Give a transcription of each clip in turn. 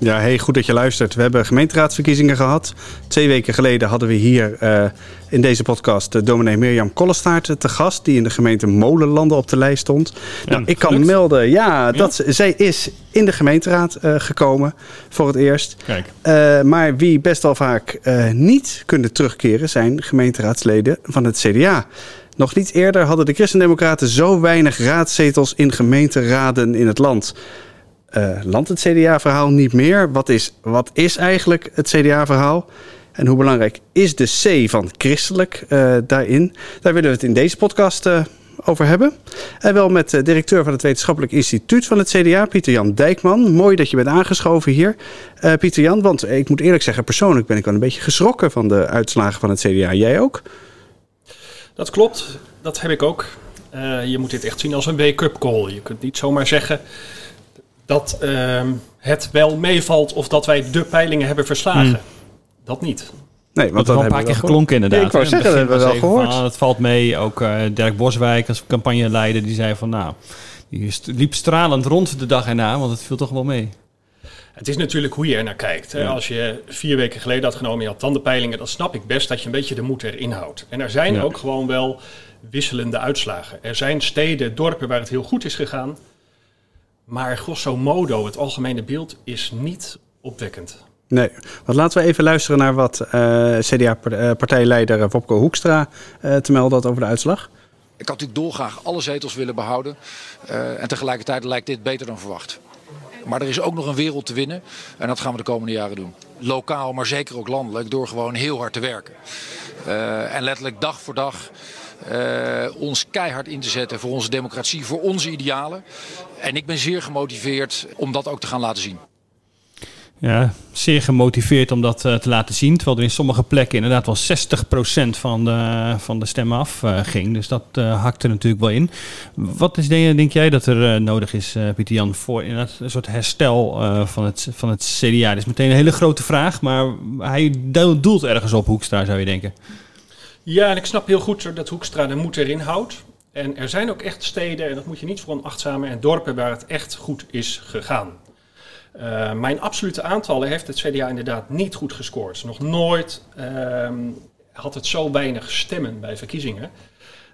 Ja, hey, goed dat je luistert. We hebben gemeenteraadsverkiezingen gehad. Twee weken geleden hadden we hier uh, in deze podcast de dominee Mirjam Kollestaart te gast, die in de gemeente Molenlanden op de lijst stond. Ja, nou, ik kan gelukt. melden, ja, dat ja. zij is in de gemeenteraad uh, gekomen voor het eerst. Kijk. Uh, maar wie best wel vaak niet kunnen terugkeren zijn gemeenteraadsleden van het CDA. Nog niet eerder hadden de Christendemocraten zo weinig raadzetels in gemeenteraden in het land. Uh, landt het CDA-verhaal niet meer? Wat is, wat is eigenlijk het CDA-verhaal? En hoe belangrijk is de C van christelijk uh, daarin? Daar willen we het in deze podcast uh, over hebben. En wel met de directeur van het Wetenschappelijk Instituut van het CDA, Pieter-Jan Dijkman. Mooi dat je bent aangeschoven hier, Pieter-Jan. Want ik moet eerlijk zeggen, persoonlijk ben ik wel een beetje geschrokken van de uitslagen van het CDA. Jij ook? Dat klopt, dat heb ik ook. je moet dit echt zien als een wake-up call. Je kunt niet zomaar zeggen dat uh, het wel meevalt of dat wij de peilingen hebben verslagen. Hmm. Dat niet. Nee, want dat wel een paar keer geklonken inderdaad. ik wou zeggen, dat hebben we wel gehoord. Van, het valt mee. Ook uh, Dirk Boswijk als campagneleider, die zei van nou, die liep stralend rond de dag erna, want het viel toch wel mee. Het is natuurlijk hoe je er naar kijkt. Ja. Als je vier weken geleden had genomen, je had dan de peilingen, dan snap ik best dat je een beetje de moed erin houdt. En er zijn ja. ook gewoon wel wisselende uitslagen. Er zijn steden, dorpen waar het heel goed is gegaan. Maar grosso modo, het algemene beeld is niet opwekkend. Nee, want laten we even luisteren naar wat uh, CDA-partijleider Wopke Hoekstra uh, te melden had over de uitslag. Ik had natuurlijk dolgraag alle zetels willen behouden. Uh, en tegelijkertijd lijkt dit beter dan verwacht. Maar er is ook nog een wereld te winnen. En dat gaan we de komende jaren doen. Lokaal, maar zeker ook landelijk, door gewoon heel hard te werken. Uh, en letterlijk dag voor dag ons keihard in te zetten voor onze democratie, voor onze idealen. En ik ben zeer gemotiveerd om dat ook te gaan laten zien. Ja, zeer gemotiveerd om dat uh, te laten zien. Terwijl er in sommige plekken inderdaad wel 60% van de, van de stemmen af uh, ging. Dus dat hakte natuurlijk wel in. Wat is, denk, jij dat er nodig is, Pieter Jan, voor in een soort herstel van, het, van het CDA? Dat is meteen een hele grote vraag, maar hij doelt ergens op, Hoekstra, zou je denken. Ja, en ik snap heel goed dat Hoekstra de moed erin houdt. En er zijn ook echt steden, en dat moet je niet veronachtzamen, en dorpen waar het echt goed is gegaan. Uh, mijn absolute aantallen heeft het CDA inderdaad niet goed gescoord. Nog nooit um, had het zo weinig stemmen bij verkiezingen.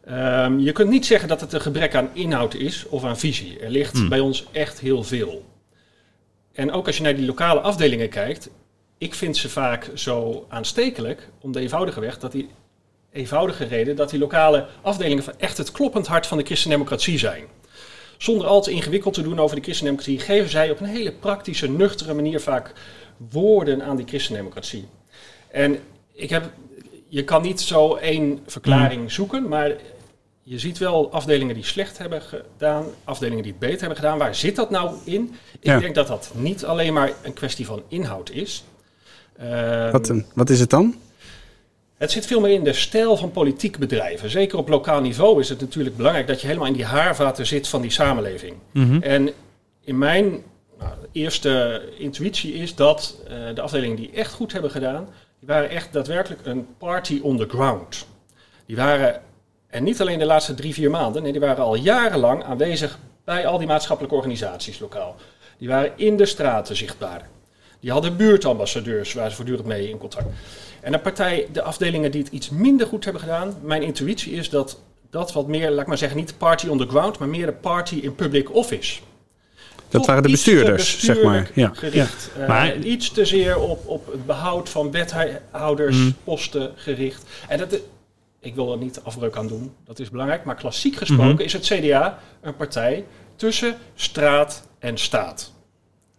Um, je kunt niet zeggen dat het een gebrek aan inhoud is of aan visie. Er ligt hmm. bij ons echt heel veel. En ook als je naar die lokale afdelingen kijkt, ik vind ze vaak zo aanstekelijk om de eenvoudige weg dat die eenvoudige reden dat die lokale afdelingen van echt het kloppend hart van de christendemocratie zijn. Zonder al te ingewikkeld te doen over de christendemocratie, geven zij op een hele praktische, nuchtere manier vaak woorden aan die christendemocratie. En ik heb, je kan niet zo één verklaring mm. zoeken, maar je ziet wel afdelingen die slecht hebben gedaan, afdelingen die het beter hebben gedaan. Waar zit dat nou in? Ik ja. denk dat dat niet alleen maar een kwestie van inhoud is. Um, wat, wat is het dan? Het zit veel meer in de stijl van politiek bedrijven. Zeker op lokaal niveau is het natuurlijk belangrijk dat je helemaal in die haarvaten zit van die samenleving. Mm -hmm. En in mijn nou, eerste intuïtie is dat uh, de afdelingen die echt goed hebben gedaan, die waren echt daadwerkelijk een party on the ground. Die waren, en niet alleen de laatste drie, vier maanden, nee, die waren al jarenlang aanwezig bij al die maatschappelijke organisaties lokaal. Die waren in de straten zichtbaar. Die hadden buurtambassadeurs waar ze voortdurend mee in contact. En een partij, de afdelingen die het iets minder goed hebben gedaan, mijn intuïtie is dat dat wat meer, laat ik maar zeggen, niet party on the ground, maar meer de party in public office. Dat Toch waren de bestuurders, zeg maar. Ja. Gericht. Ja. Uh, maar, iets te zeer op, op het behoud van wethoudersposten mm. gericht. En dat, ik wil er niet afbreuk aan doen, dat is belangrijk. Maar klassiek gesproken mm -hmm. is het CDA een partij tussen straat en staat.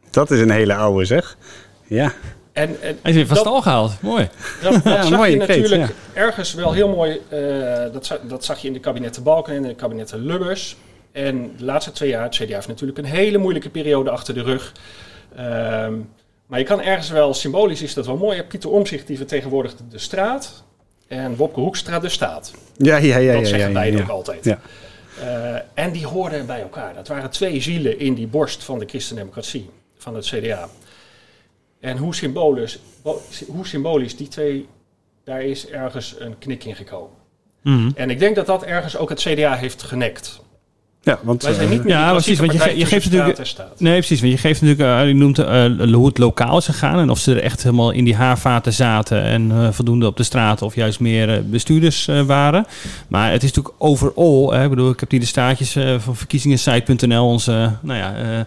Dat is een hele oude zeg. Ja. En, en Hij is weer van stal gehaald. Mooi. Dat, dat ja, zag mooi, je natuurlijk ja. ergens wel heel mooi. Uh, dat, zag, dat zag je in de kabinetten Balken en de kabinetten Lubbers. En de laatste twee jaar, het CDA heeft natuurlijk een hele moeilijke periode achter de rug. Um, maar je kan ergens wel, symbolisch is dat wel mooi. Pieter Omzicht die vertegenwoordigt de straat. En Wopke Hoekstra de staat. Ja, ja, ja. Dat ja, zeggen ja. ook altijd. Ja. Uh, en die hoorden bij elkaar. Dat waren twee zielen in die borst van de christendemocratie, van het CDA. En hoe symbolisch, bo- hoe symbolisch die twee, daar is ergens een knik in gekomen. Mhm. En ik denk dat dat ergens ook het CDA heeft genekt. Ja, want Wij zijn eh, niet meer Ja, precies, want je ge- je geeft en staat. Nee, precies. Want je geeft natuurlijk, eh, je noemt eh, hoe het lokaal is gegaan. En of ze er echt helemaal in die haarvaten zaten en voldoende op de straat of juist meer bestuurders waren. Maar het is natuurlijk overal. Hè, ik bedoel, ik heb hier de staatjes eh, van verkiezingensite.nl, onze nou ja,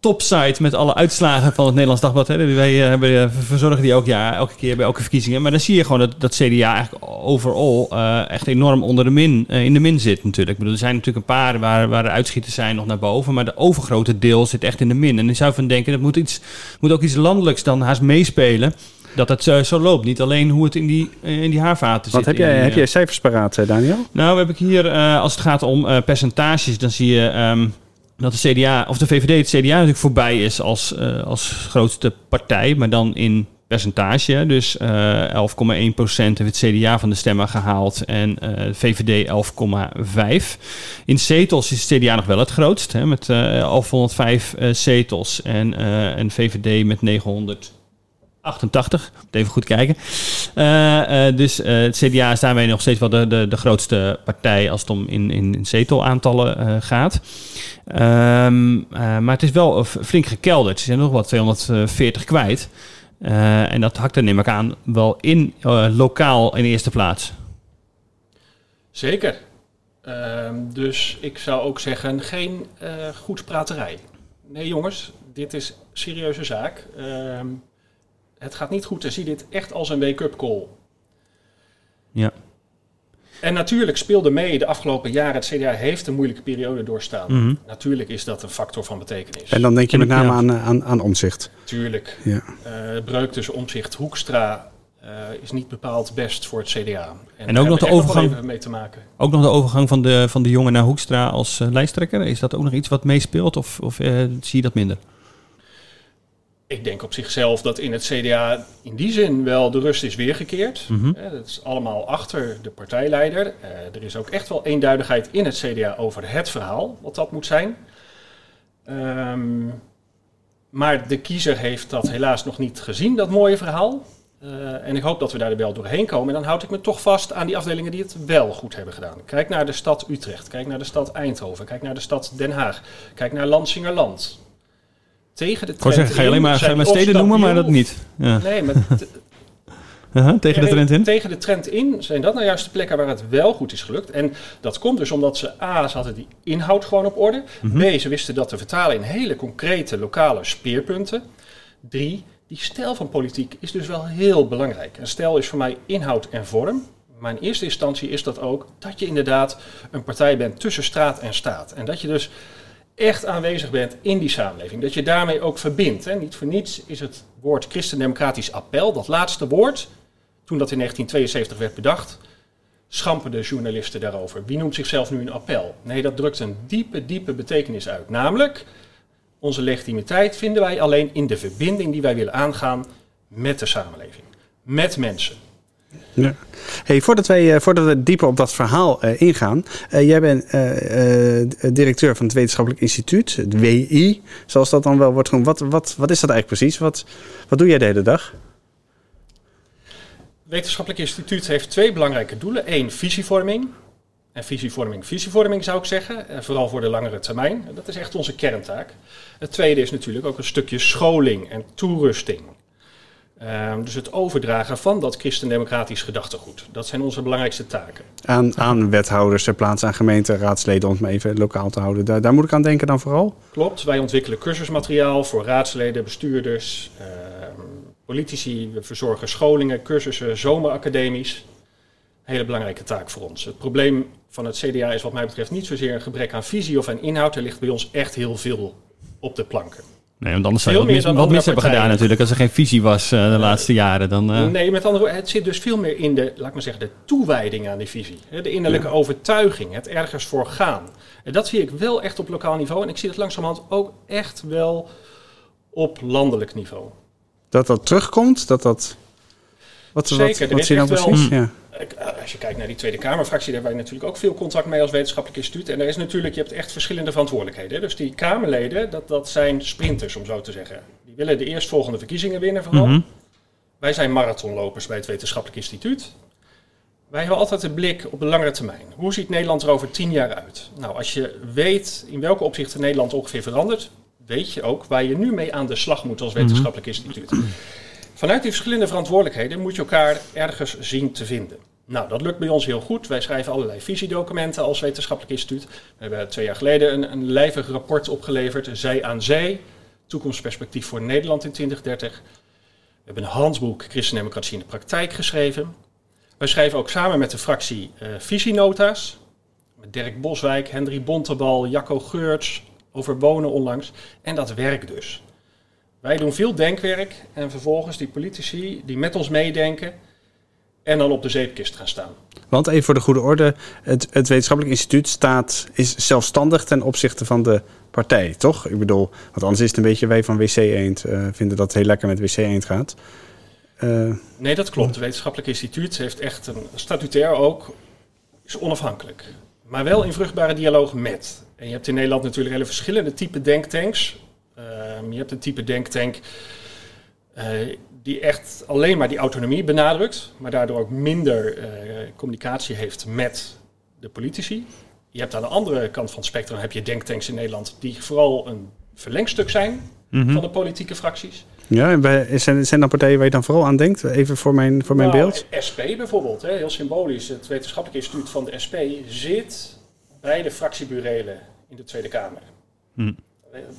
topsite met alle uitslagen van het Nederlands Dagblad. Hè. Wij eh, hebben, eh, verzorgen die elk jaar, elke keer bij elke verkiezingen. Maar dan zie je gewoon dat, dat CDA eigenlijk overal eh, echt enorm onder de min, in de min zit natuurlijk. Ik bedoel, er zijn natuurlijk een paar waar, waar de uitschieters zijn nog naar boven. Maar de overgrote deel zit echt in de min. En ik zou van denken, dat moet, iets, moet ook iets landelijks dan haast meespelen. Dat het zo, zo loopt. Niet alleen hoe het in die, in die haarvaten wat zit. heb in jij, heb jij cijfers paraat, Daniel? nou, heb ik hier, als het gaat om percentages, dan zie je ehm, dat de CDA, of de VVD, het CDA natuurlijk voorbij is als, eh, als grootste partij, maar dan in percentage. Dus eh 11,1% heeft het CDA van de stemmen gehaald en eh, VVD 11,5. In zetels is het CDA nog wel het grootst, hè, met eh 1105 eh, zetels en, eh, en VVD met 900. 88, moet even goed kijken. Eh, eh, dus eh, het CDA is daarmee nog steeds wel de, de, de grootste partij als het om in, in, in zetelaantallen gaat. Ehm, eh, maar het is wel flink gekelderd. Ze zijn nog wat 240 kwijt. En dat hakt er neem ik aan wel in, lokaal in eerste plaats. Zeker. Ehm, dus ik zou ook zeggen, geen goedspraterij. Nee jongens, dit is serieuze zaak. Ehm, het gaat niet goed en zie dit echt als een wake-up call. Ja. En natuurlijk speelde mee de afgelopen jaren. Het CDA heeft een moeilijke periode doorstaan. Mhm. Natuurlijk is dat een factor van betekenis. En dan denk je met name ja. aan, aan, aan omzicht. Tuurlijk. Ja. Eh, breuk tussen omzicht Hoekstra eh, is niet bepaald best voor het CDA. En, ook nog de overgang- mee te maken. Ook nog de overgang van de, van de jongen naar Hoekstra als eh, lijsttrekker. Is dat ook nog iets wat meespeelt of, of zie je dat minder? Ik denk op zichzelf dat in het CDA in die zin wel de rust is weergekeerd. Eh, dat is allemaal achter de partijleider. Eh, er is ook echt wel eenduidigheid in het CDA over het verhaal, wat dat moet zijn. Ehm, maar de kiezer heeft dat helaas nog niet gezien, dat mooie verhaal. Eh, en ik hoop dat we daar wel doorheen komen. En dan houd ik me toch vast aan die afdelingen die het wel goed hebben gedaan. Kijk naar de stad Utrecht, kijk naar de stad Eindhoven, kijk naar de stad Den Haag, kijk naar Lansingerland. Tegen de trend zeggen, ga je alleen maar, ga je maar steden noemen, maar dat niet. Ja. Nee, maar Uh-huh, tegen de trend in? Tegen de trend in zijn dat nou juist de plekken waar het wel goed is gelukt. En dat komt dus omdat ze A, ze hadden die inhoud gewoon op orde. Mhm. B, ze wisten dat te vertalen in hele concrete lokale speerpunten. Drie, die stijl van politiek is dus wel heel belangrijk. En stijl is voor mij inhoud en vorm. Maar in eerste instantie is dat ook dat je inderdaad een partij bent tussen straat en staat. En dat je dus echt aanwezig bent in die samenleving. Dat je daarmee ook verbindt. Hè. Niet voor niets is het woord christendemocratisch appel, dat laatste woord, toen dat in 1972 werd bedacht, schampen de journalisten daarover. Wie noemt zichzelf nu een appel? Nee, dat drukt een diepe, diepe betekenis uit. Namelijk, onze legitimiteit vinden wij alleen in de verbinding die wij willen aangaan met de samenleving. Met mensen. Ja. Hey, voordat, wij, eh, voordat we dieper op dat verhaal eh, ingaan. eh, jij bent directeur van het Wetenschappelijk Instituut, het WI, zoals dat dan wel wordt genoemd. Wat, wat, wat is dat eigenlijk precies? Wat, wat doe jij de hele dag? Het Wetenschappelijk Instituut heeft twee belangrijke doelen. Eén, visievorming. En visievorming, visievorming zou ik zeggen. Vooral voor de langere termijn. Dat is echt onze kerntaak. Het tweede is natuurlijk ook een stukje scholing en toerusting. Ehm, dus het overdragen van dat christendemocratisch gedachtegoed. Dat zijn onze belangrijkste taken. Aan, aan wethouders ter plaatse, aan gemeenteraadsleden, om het maar even lokaal te houden. Daar, daar moet ik aan denken dan vooral. Klopt, wij ontwikkelen cursusmateriaal voor raadsleden, bestuurders, ehm, politici. We verzorgen scholingen, cursussen, zomeracademies. Hele belangrijke taak voor ons. Het probleem van het CDA is wat mij betreft niet zozeer een gebrek aan visie of aan inhoud. Er ligt bij ons echt heel veel op de planken. Nee, want anders zou je wat mis, wat mis hebben gedaan natuurlijk. Als er geen visie was eh, de laatste jaren. Dan, eh, Nee, met andere woorden, het zit dus veel meer in de, laat ik maar zeggen, de toewijding aan die visie. Hè, De innerlijke overtuiging, het ergens voor gaan. En dat zie ik wel echt op lokaal niveau. En ik zie het langzamerhand ook echt wel op landelijk niveau. Dat dat terugkomt, dat dat... Wat, Zeker, wat, er wat is zie je nou wel- precies? Ja. Eh, als je kijkt naar die Tweede Kamerfractie, daar hebben wij natuurlijk ook veel contact mee als wetenschappelijk instituut. En er is natuurlijk, je hebt echt verschillende verantwoordelijkheden. Dus die Kamerleden, dat, dat zijn sprinters om zo te zeggen. Die willen de eerstvolgende verkiezingen winnen vooral. Mhm. Wij zijn marathonlopers bij het wetenschappelijk instituut. Wij hebben altijd een blik op de langere termijn. Hoe ziet Nederland er over tien jaar uit? Nou, als je weet in welke opzichten Nederland ongeveer verandert, weet je ook waar je nu mee aan de slag moet als wetenschappelijk instituut. Vanuit die verschillende verantwoordelijkheden moet je elkaar ergens zien te vinden. Nou, dat lukt bij ons heel goed. Wij schrijven allerlei visiedocumenten als wetenschappelijk instituut. We hebben twee jaar geleden een, een lijvig rapport opgeleverd, Zij aan Zee, toekomstperspectief voor Nederland in 2030. We hebben een handboek Christendemocratie in de praktijk geschreven. Wij schrijven ook samen met de fractie eh, visienota's. Met Dirk Boswijk, Hendrik Bontebal, Jacco Geurts, over wonen onlangs. En dat werkt dus. Wij doen veel denkwerk en vervolgens die politici die met ons meedenken en dan op de zeepkist gaan staan. Want even voor de goede orde, het, het wetenschappelijk instituut staat, is zelfstandig ten opzichte van de partij, toch? Ik bedoel, want anders is het een beetje wij van WC Eend eh, vinden dat het heel lekker met WC Eend gaat. Eh, Nee, dat klopt. Het wetenschappelijk instituut heeft echt een statutair ook, is onafhankelijk. Maar wel in vruchtbare dialoog met. En je hebt in Nederland natuurlijk hele verschillende type denktanks. Ehm, je hebt een type denktank eh, die echt alleen maar die autonomie benadrukt, maar daardoor ook minder eh, communicatie heeft met de politici. Je hebt aan de andere kant van het spectrum heb je denktanks in Nederland die vooral een verlengstuk zijn Mhm. van de politieke fracties. ja, en zijn, zijn dan partijen waar je dan vooral aan denkt? Even voor mijn, voor mijn Nou, beeld. SP bijvoorbeeld, hè, heel symbolisch. Het wetenschappelijk instituut van de SP zit bij de fractieburelen in de Tweede Kamer. Hm.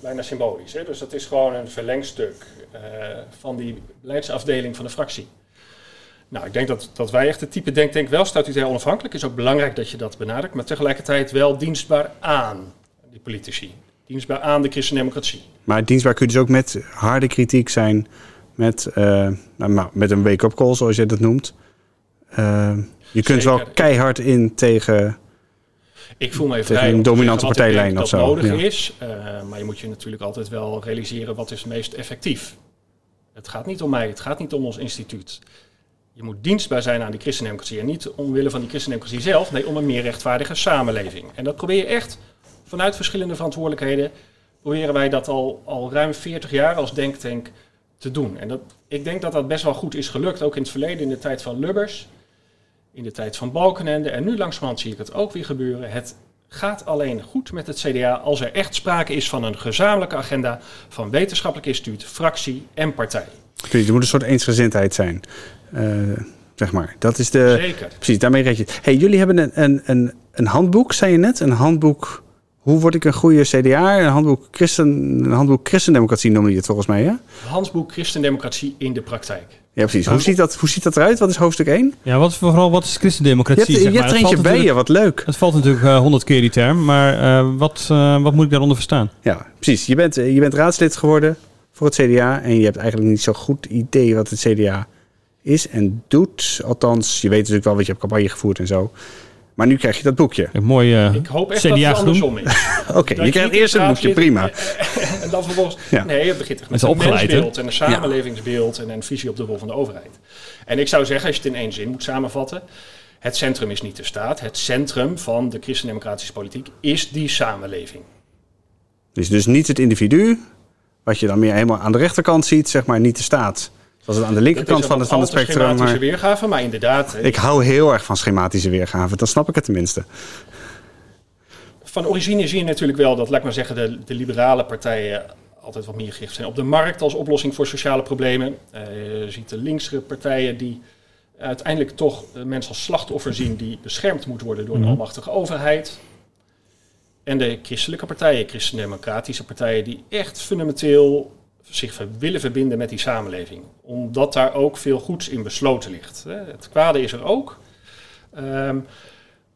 Bijna symbolisch. Hè? Dus dat is gewoon een verlengstuk eh, van die beleidsafdeling van de fractie. Nou, ik denk dat, dat wij echt het type denktank wel statutair onafhankelijk is. ook belangrijk dat je dat benadrukt, maar tegelijkertijd wel dienstbaar aan die politici. Dienstbaar aan de christendemocratie. Maar dienstbaar kun je dus ook met harde kritiek zijn, met, eh, nou, met een wake-up call, zoals je dat noemt. Eh, je kunt wel Zeker. keihard in tegen. Ik voel Tegen vrij een om te dominante partijlijn of dat zo, nodig ja. is. eh, maar je moet je natuurlijk altijd wel realiseren wat is het meest effectief. Het gaat niet om mij, het gaat niet om ons instituut. Je moet dienstbaar zijn aan die christendemocratie. En niet omwille van die christendemocratie zelf, nee, om een meer rechtvaardige samenleving. En dat probeer je echt vanuit verschillende verantwoordelijkheden. Proberen wij dat al, al ruim 40 jaar als denktank te doen. En dat, ik denk dat dat best wel goed is gelukt, ook in het verleden, in de tijd van Lubbers in de tijd van Balkenende. En nu langzamerhand zie ik het ook weer gebeuren. Het gaat alleen goed met het CDA als er echt sprake is van een gezamenlijke agenda van wetenschappelijk instituut, fractie en partij. Precies, er moet een soort eensgezindheid zijn. eh, zeg maar. Dat is de. Zeker. Precies, daarmee red je. Hey, jullie hebben een, een, een, een handboek, zei je net. Een handboek. Hoe word ik een goede CDA? Een handboek, Christen, een handboek Christendemocratie noemde je het volgens mij, hè? Handboek Christendemocratie in de praktijk. Ja, precies. Hoe ziet dat, hoe ziet dat eruit? Wat is hoofdstuk 1? Ja, wat, vooral wat is Je christendemocratie? hebt, je zeg maar? hebt er eentje valt bij je, wat leuk. Het valt natuurlijk eh, honderd keer die term, maar eh, wat, eh, wat moet ik daaronder verstaan? Ja, precies. Je bent, je bent raadslid geworden voor het CDA. En je hebt eigenlijk niet zo'n goed idee wat het CDA is en doet. Althans, je weet natuurlijk wel wat je hebt campagne gevoerd en zo. Maar nu krijg je dat boekje. Een mooi eh, Ik hoop echt dat het andersom is. Oké, je krijgt eerst het boekje, prima. En dan vervolgens... Ja. Nee, het begint echt met Het is een mensbeeld en een samenlevingsbeeld en een visie op de rol van de overheid. En ik zou zeggen, als je het in één zin moet samenvatten... Het centrum is niet de staat. Het centrum van de christendemocratische politiek is die samenleving. Dus, dus niet het individu, wat je dan meer helemaal aan de rechterkant ziet, zeg maar, niet de staat. Zoals het aan de linkerkant van het, van het spectrum. schematische Maar weergave, maar inderdaad... ik hou heel erg van schematische weergaven, dan snap ik het tenminste. Van origine zie je natuurlijk wel dat, laat ik maar zeggen, de, de liberale partijen altijd wat meer gericht zijn op de markt als oplossing voor sociale problemen. Eh, je ziet de linkse partijen die uiteindelijk toch eh, mensen als slachtoffer zien die beschermd moeten worden door een Mhm. almachtige overheid. En de christelijke partijen, christendemocratische partijen, die echt fundamenteel zich willen verbinden met die samenleving. Omdat daar ook veel goeds in besloten ligt. Het kwade is er ook. Ehm,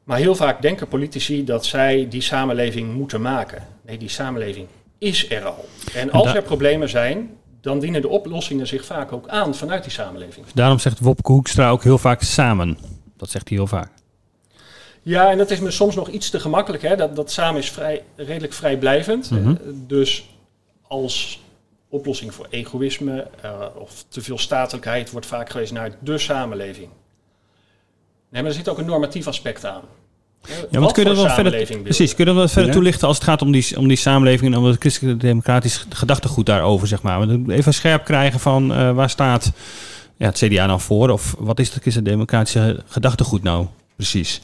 maar heel vaak denken politici dat zij die samenleving moeten maken. Nee, die samenleving is er al. En als er problemen zijn, dan dienen de oplossingen zich vaak ook aan vanuit die samenleving. Daarom zegt Wopke Hoekstra ook heel vaak samen. Dat zegt hij heel vaak. Ja, en dat is me soms nog iets te gemakkelijk. Hè? Dat, dat samen is vrij, redelijk vrijblijvend. Mhm. Eh, Dus als oplossing voor egoïsme eh, of te veel statelijkheid wordt vaak gewezen naar de samenleving. Nee, maar er zit ook een normatief aspect aan. Ja, want kun je dat wel verder, precies, kun je dat wel verder toelichten als het gaat om die, om die samenleving en om het christelijk-democratisch gedachtegoed daarover, zeg maar. Even scherp krijgen van uh, waar staat ja, het CDA nou voor? Of wat is het christelijk-democratische gedachtegoed nou precies?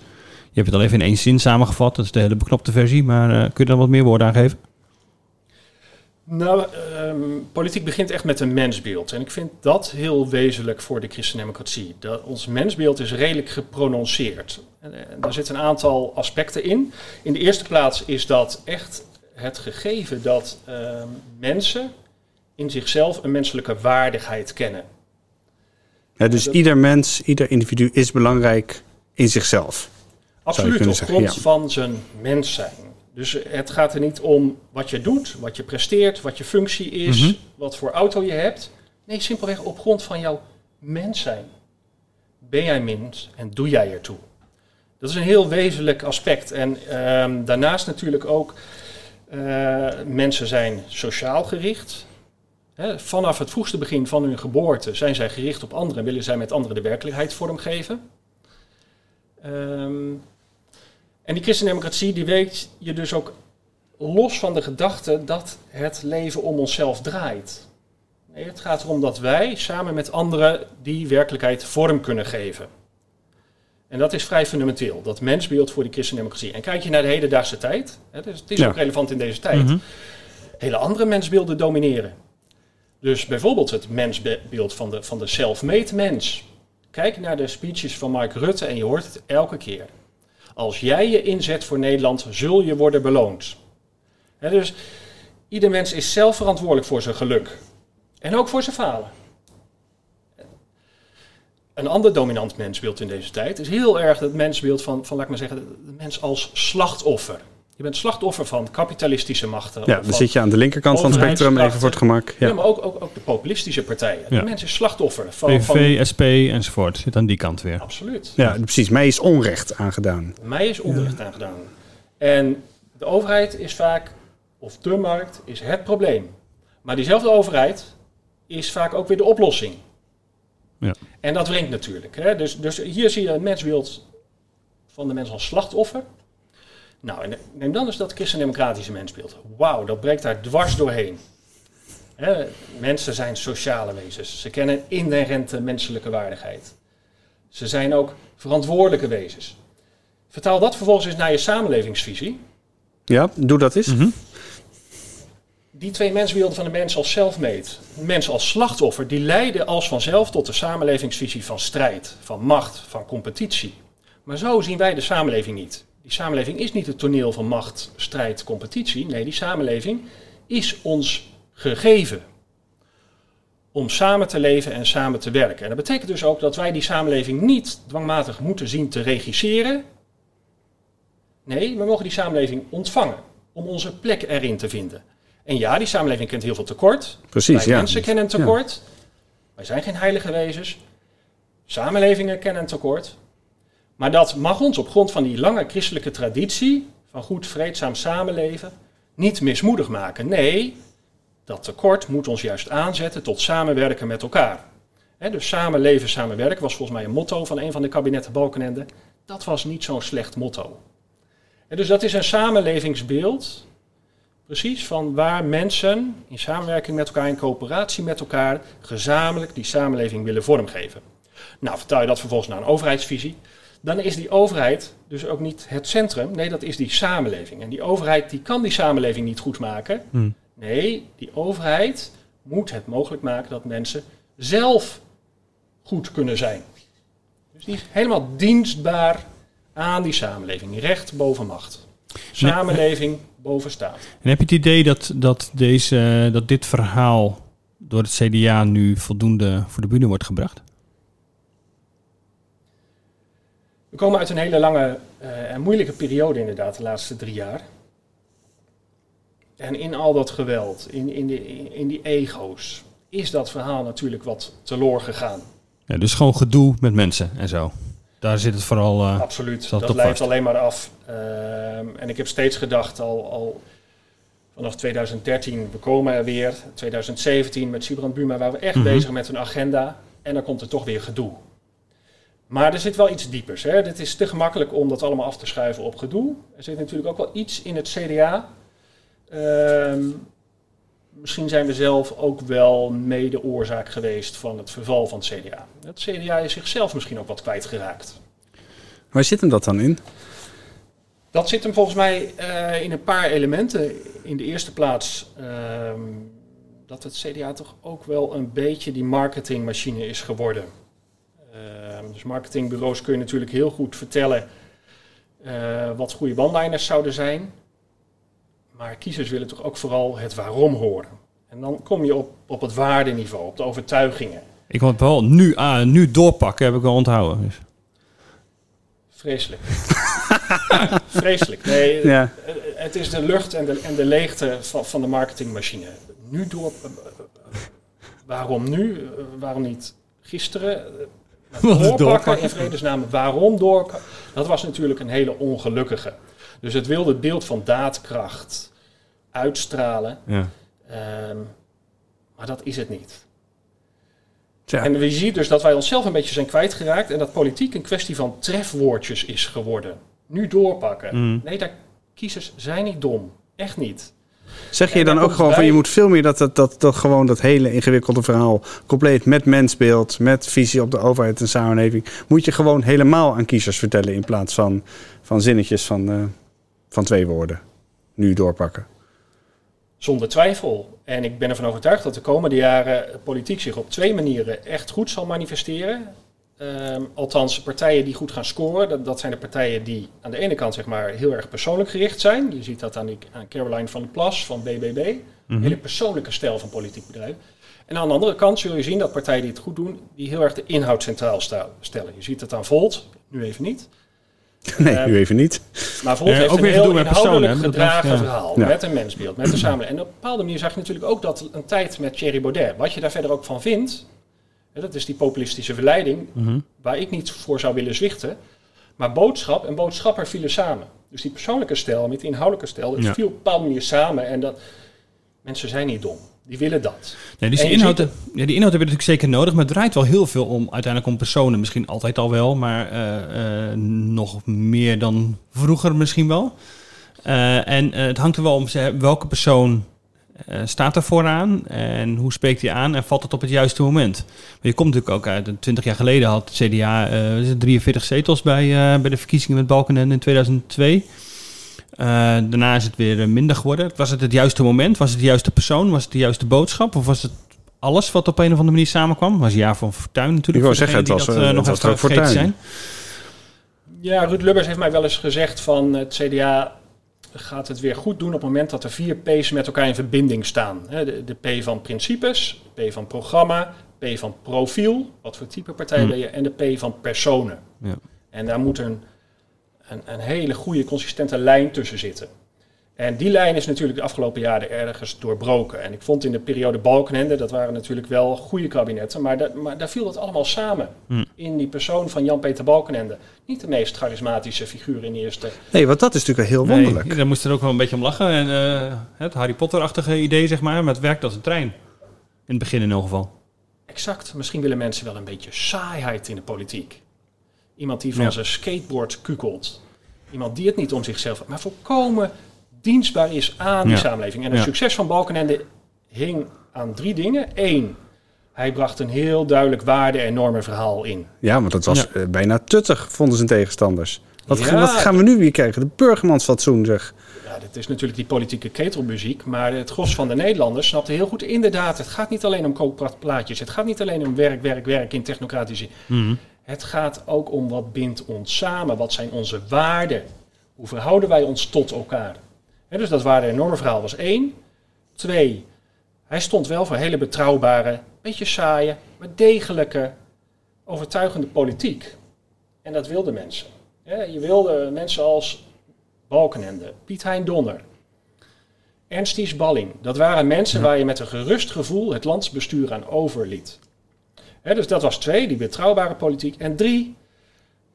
Je hebt het al even in één zin samengevat, dat is de hele beknopte versie, maar uh, kun je daar wat meer woorden aan geven? Nou, um, politiek begint echt met een mensbeeld. En ik vind dat heel wezenlijk voor de christendemocratie. Dat ons mensbeeld is redelijk geprononceerd. En, en daar zitten een aantal aspecten in. In de eerste plaats is dat echt het gegeven dat um, mensen in zichzelf een menselijke waardigheid kennen. Ja, dus ieder mens, ieder individu is belangrijk in zichzelf. Absoluut, op grond van zijn mens zijn. Dus het gaat er niet om wat je doet, wat je presteert, wat je functie is, mhm. wat voor auto je hebt. Nee, simpelweg op grond van jouw mens zijn. Ben jij mens en doe jij ertoe? Dat is een heel wezenlijk aspect. En um, daarnaast natuurlijk ook, uh, mensen zijn sociaal gericht. He, vanaf het vroegste begin van hun geboorte zijn zij gericht op anderen en willen zij met anderen de werkelijkheid vormgeven. Um, en die christendemocratie die weet je dus ook los van de gedachte dat het leven om onszelf draait. Nee, het gaat erom dat wij samen met anderen die werkelijkheid vorm kunnen geven. En dat is vrij fundamenteel, dat mensbeeld voor die christendemocratie. En kijk je naar de hedendaagse tijd, hè, dus het is ook relevant in deze tijd, mhm. hele andere mensbeelden domineren. Dus bijvoorbeeld het mensbeeld van de, van de self-made mens. Kijk naar de speeches van Mark Rutte en je hoort het elke keer. Als jij je inzet voor Nederland, zul je worden beloond. dus ieder mens is zelf verantwoordelijk voor zijn geluk. En ook voor zijn falen. Een ander dominant mensbeeld in deze tijd is heel erg het mensbeeld van, van laat ik maar zeggen, de mens als slachtoffer. Je bent slachtoffer van kapitalistische machten. Ja, dan zit je aan de linkerkant van het spectrum, even voor het gemak. Ja, maar ook, ook, ook de populistische partijen. Ja. De mensen is slachtoffer van... PVV, SP enzovoort, zit aan die kant weer. Absoluut. Ja, precies. Mij is onrecht aangedaan. Mij is onrecht aangedaan. En de overheid is vaak, of de markt, is het probleem. Maar diezelfde overheid is vaak ook weer de oplossing. Ja. En dat wringt natuurlijk. Hè? Dus, dus hier zie je een mensbeeld van de mens als slachtoffer nou, en neem dan eens dat christendemocratische mensbeeld. Wauw, dat breekt daar dwars doorheen. mensen zijn sociale wezens. Ze kennen inherente menselijke waardigheid. Ze zijn ook verantwoordelijke wezens. Vertaal dat vervolgens eens naar je samenlevingsvisie. Ja, doe dat eens. Mhm. Die twee mensbeelden van de mens als selfmade, de mens als slachtoffer, die leiden als vanzelf tot de samenlevingsvisie van strijd, van macht, van competitie. Maar zo zien wij de samenleving niet. Die samenleving is niet het toneel van macht, strijd, competitie. Nee, die samenleving is ons gegeven. Om samen te leven en samen te werken. En dat betekent dus ook dat wij die samenleving niet dwangmatig moeten zien te regisseren. Nee, we mogen die samenleving ontvangen. Om onze plek erin te vinden. En ja, die samenleving kent heel veel tekort. Precies, wij ja. mensen kennen tekort. Wij zijn geen heilige wezens. Samenlevingen kennen tekort. Maar dat mag ons op grond van die lange christelijke traditie van goed vreedzaam samenleven niet mismoedig maken. Nee, dat tekort moet ons juist aanzetten tot samenwerken met elkaar. dus samenleven, samenwerken was volgens mij een motto van een van de kabinetten Balkenende. Dat was niet zo'n slecht motto. dus dat is een samenlevingsbeeld, precies van waar mensen in samenwerking met elkaar, in coöperatie met elkaar, gezamenlijk die samenleving willen vormgeven. Nou, vertaal je dat vervolgens naar een overheidsvisie dan is die overheid dus ook niet het centrum. Nee, dat is die samenleving. En die overheid die kan die samenleving niet goed maken. Hmm. Nee, die overheid moet het mogelijk maken dat mensen zelf goed kunnen zijn. Dus die is helemaal dienstbaar aan die samenleving. Recht boven macht. Samenleving boven staat. En heb je het idee dat, dat, deze, dat dit verhaal door het CDA nu voldoende voor de bühne wordt gebracht? We komen uit een hele lange uh, en moeilijke periode inderdaad, de laatste drie jaar. En in al dat geweld, in, in, de, in die ego's, is dat verhaal natuurlijk wat teloor gegaan. Ja, dus gewoon gedoe met mensen en zo. Daar zit het vooral. Uh, Absoluut, dat leidt alleen maar af. Uh, en ik heb steeds gedacht, al, al vanaf 2013, we komen er weer. 2017 met Sibrand Buma waren we echt mhm. bezig met een agenda. En dan komt er toch weer gedoe. Maar er zit wel iets diepers. Hè? Het is te gemakkelijk om dat allemaal af te schuiven op gedoe. Er zit natuurlijk ook wel iets in het CDA. Ehm, misschien zijn we zelf ook wel mede oorzaak geweest van het verval van het CDA. Het CDA is zichzelf misschien ook wat kwijtgeraakt. Waar zit hem dat dan in? Dat zit hem volgens mij uh, in een paar elementen. In de eerste plaats ehm, dat het CDA toch ook wel een beetje die marketingmachine is geworden. Ehm, dus marketingbureaus kun je natuurlijk heel goed vertellen uh, wat goede one zouden zijn. Maar kiezers willen toch ook vooral het waarom horen. En dan kom je op, op het waardeniveau, op de overtuigingen. Ik wil het wel nu, ah, nu doorpakken, heb ik wel onthouden. Dus. Vreselijk. Vreselijk. Nee, ja. het is de lucht en de, en de leegte van, van de marketingmachine. Nu door. waarom nu? waarom niet gisteren? doorpakken in vredesnaam. Waarom doorpakken? Dat was natuurlijk een hele ongelukkige. Dus het wilde het beeld van daadkracht uitstralen. Ja. Ehm, maar dat is het niet. En we zien dus dat wij onszelf een beetje zijn kwijtgeraakt en dat politiek een kwestie van trefwoordjes is geworden. Nu doorpakken. Mm. Nee, daar, kiezers zijn niet dom. Echt niet. Zeg je dan ook gewoon van je moet veel meer dat, dat, dat, dat gewoon dat hele ingewikkelde verhaal compleet met mensbeeld, met visie op de overheid en samenleving, moet je gewoon helemaal aan kiezers vertellen in plaats van, van zinnetjes van, uh, van twee woorden. Nu doorpakken. Zonder twijfel. En ik ben ervan overtuigd dat de komende jaren politiek zich op twee manieren echt goed zal manifesteren. Um, althans, partijen die goed gaan scoren, dat, dat, zijn de partijen die aan de ene kant zeg maar, heel erg persoonlijk gericht zijn. Je ziet dat aan, die, aan Caroline van der Plas van BBB. Een mhm. hele persoonlijke stijl van politiek bedrijf. En aan de andere kant zul je zien dat partijen die het goed doen, die heel erg de inhoud centraal stellen. Je ziet het aan Volt, nu even niet. Nee, nu even niet. Maar Volt heeft ook een heel inhoudelijk gedragen verhaal. Met een mensbeeld, met een samenleving. En op een bepaalde manier zag je natuurlijk ook dat een tijd met Thierry Baudet, wat je daar verder ook van vindt, dat is die populistische verleiding, mhm. waar ik niet voor zou willen zwichten. Maar boodschap en boodschapper vielen samen. Dus die persoonlijke stijl met die inhoudelijke stijl, dat viel op een bepaalde manier samen. En dat, mensen zijn niet dom. Die willen dat. Nee, dus die inhoud, ja, die inhoud heb je natuurlijk zeker nodig, maar het draait wel heel veel om uiteindelijk om personen. Misschien altijd al wel, maar uh, uh, nog meer dan vroeger misschien wel. Uh, en het hangt er wel om welke persoon uh, staat er vooraan en hoe spreekt hij aan en valt het op het juiste moment? Maar je komt natuurlijk ook uit, 20 jaar geleden had het CDA uh, 43 zetels bij, uh, bij de verkiezingen met Balkenende in 2002. Uh, daarna is het weer minder geworden. Was het het juiste moment? Was het de juiste persoon? Was het de juiste boodschap? Of was het alles wat op een of andere manier samenkwam? Was jaar van Fortuin natuurlijk. Ik wil zeggen, het was, dat, uh, nog even vergeten zijn. Ja, Ruud Lubbers heeft mij wel eens gezegd van het CDA gaat het weer goed doen op het moment dat er vier P's met elkaar in verbinding staan. De, de P van principes, P van programma, P van profiel, wat voor type partij hmm. ben je, en de P van personen. Ja. En daar moet een, een, een hele goede, consistente lijn tussen zitten. En die lijn is natuurlijk de afgelopen jaren ergens doorbroken. En ik vond in de periode Balkenende, dat waren natuurlijk wel goede kabinetten, maar, dat, maar daar viel dat allemaal samen. Hmm. In die persoon van Jan-Peter Balkenende. Niet de meest charismatische figuur in de eerste. Nee, want dat is natuurlijk heel wonderlijk. Nee, daar moest er ook wel een beetje om lachen. En, uh, het Harry Potter-achtige idee, zeg maar, maar het werkt als een trein. In het begin in elk geval. Exact. Misschien willen mensen wel een beetje saaiheid in de politiek. Iemand die van zijn skateboard kukelt. Iemand die het niet om zichzelf... Maar volkomen dienstbaar is aan die samenleving. En het succes van Balkenende hing aan drie dingen. Eén, hij bracht een heel duidelijk waarde- en normenverhaal in. Ja, want dat was eh, bijna tuttig, vonden zijn tegenstanders. Wat, wat, gaan we nu weer krijgen? De burgermansfatsoen, zeg. Ja, dit is natuurlijk die politieke ketelmuziek. Maar het gros van de Nederlanders snapte heel goed... inderdaad, het gaat niet alleen om koopplaatjes. Het gaat niet alleen om werk, werk, werk in technocratische... Mm Het gaat ook om wat bindt ons samen. Wat zijn onze waarden? Hoe verhouden wij ons tot elkaar? Dus dat waren enorme verhaal was één. Twee, hij stond wel voor hele betrouwbare, beetje saaie, maar degelijke, overtuigende politiek. En dat wilden mensen. je wilde mensen als Balkenende, Piet Hein Donner, Ernst Balling. Dat waren mensen waar je met een gerust gevoel het landsbestuur aan overliet. dus dat was twee, die betrouwbare politiek. En drie,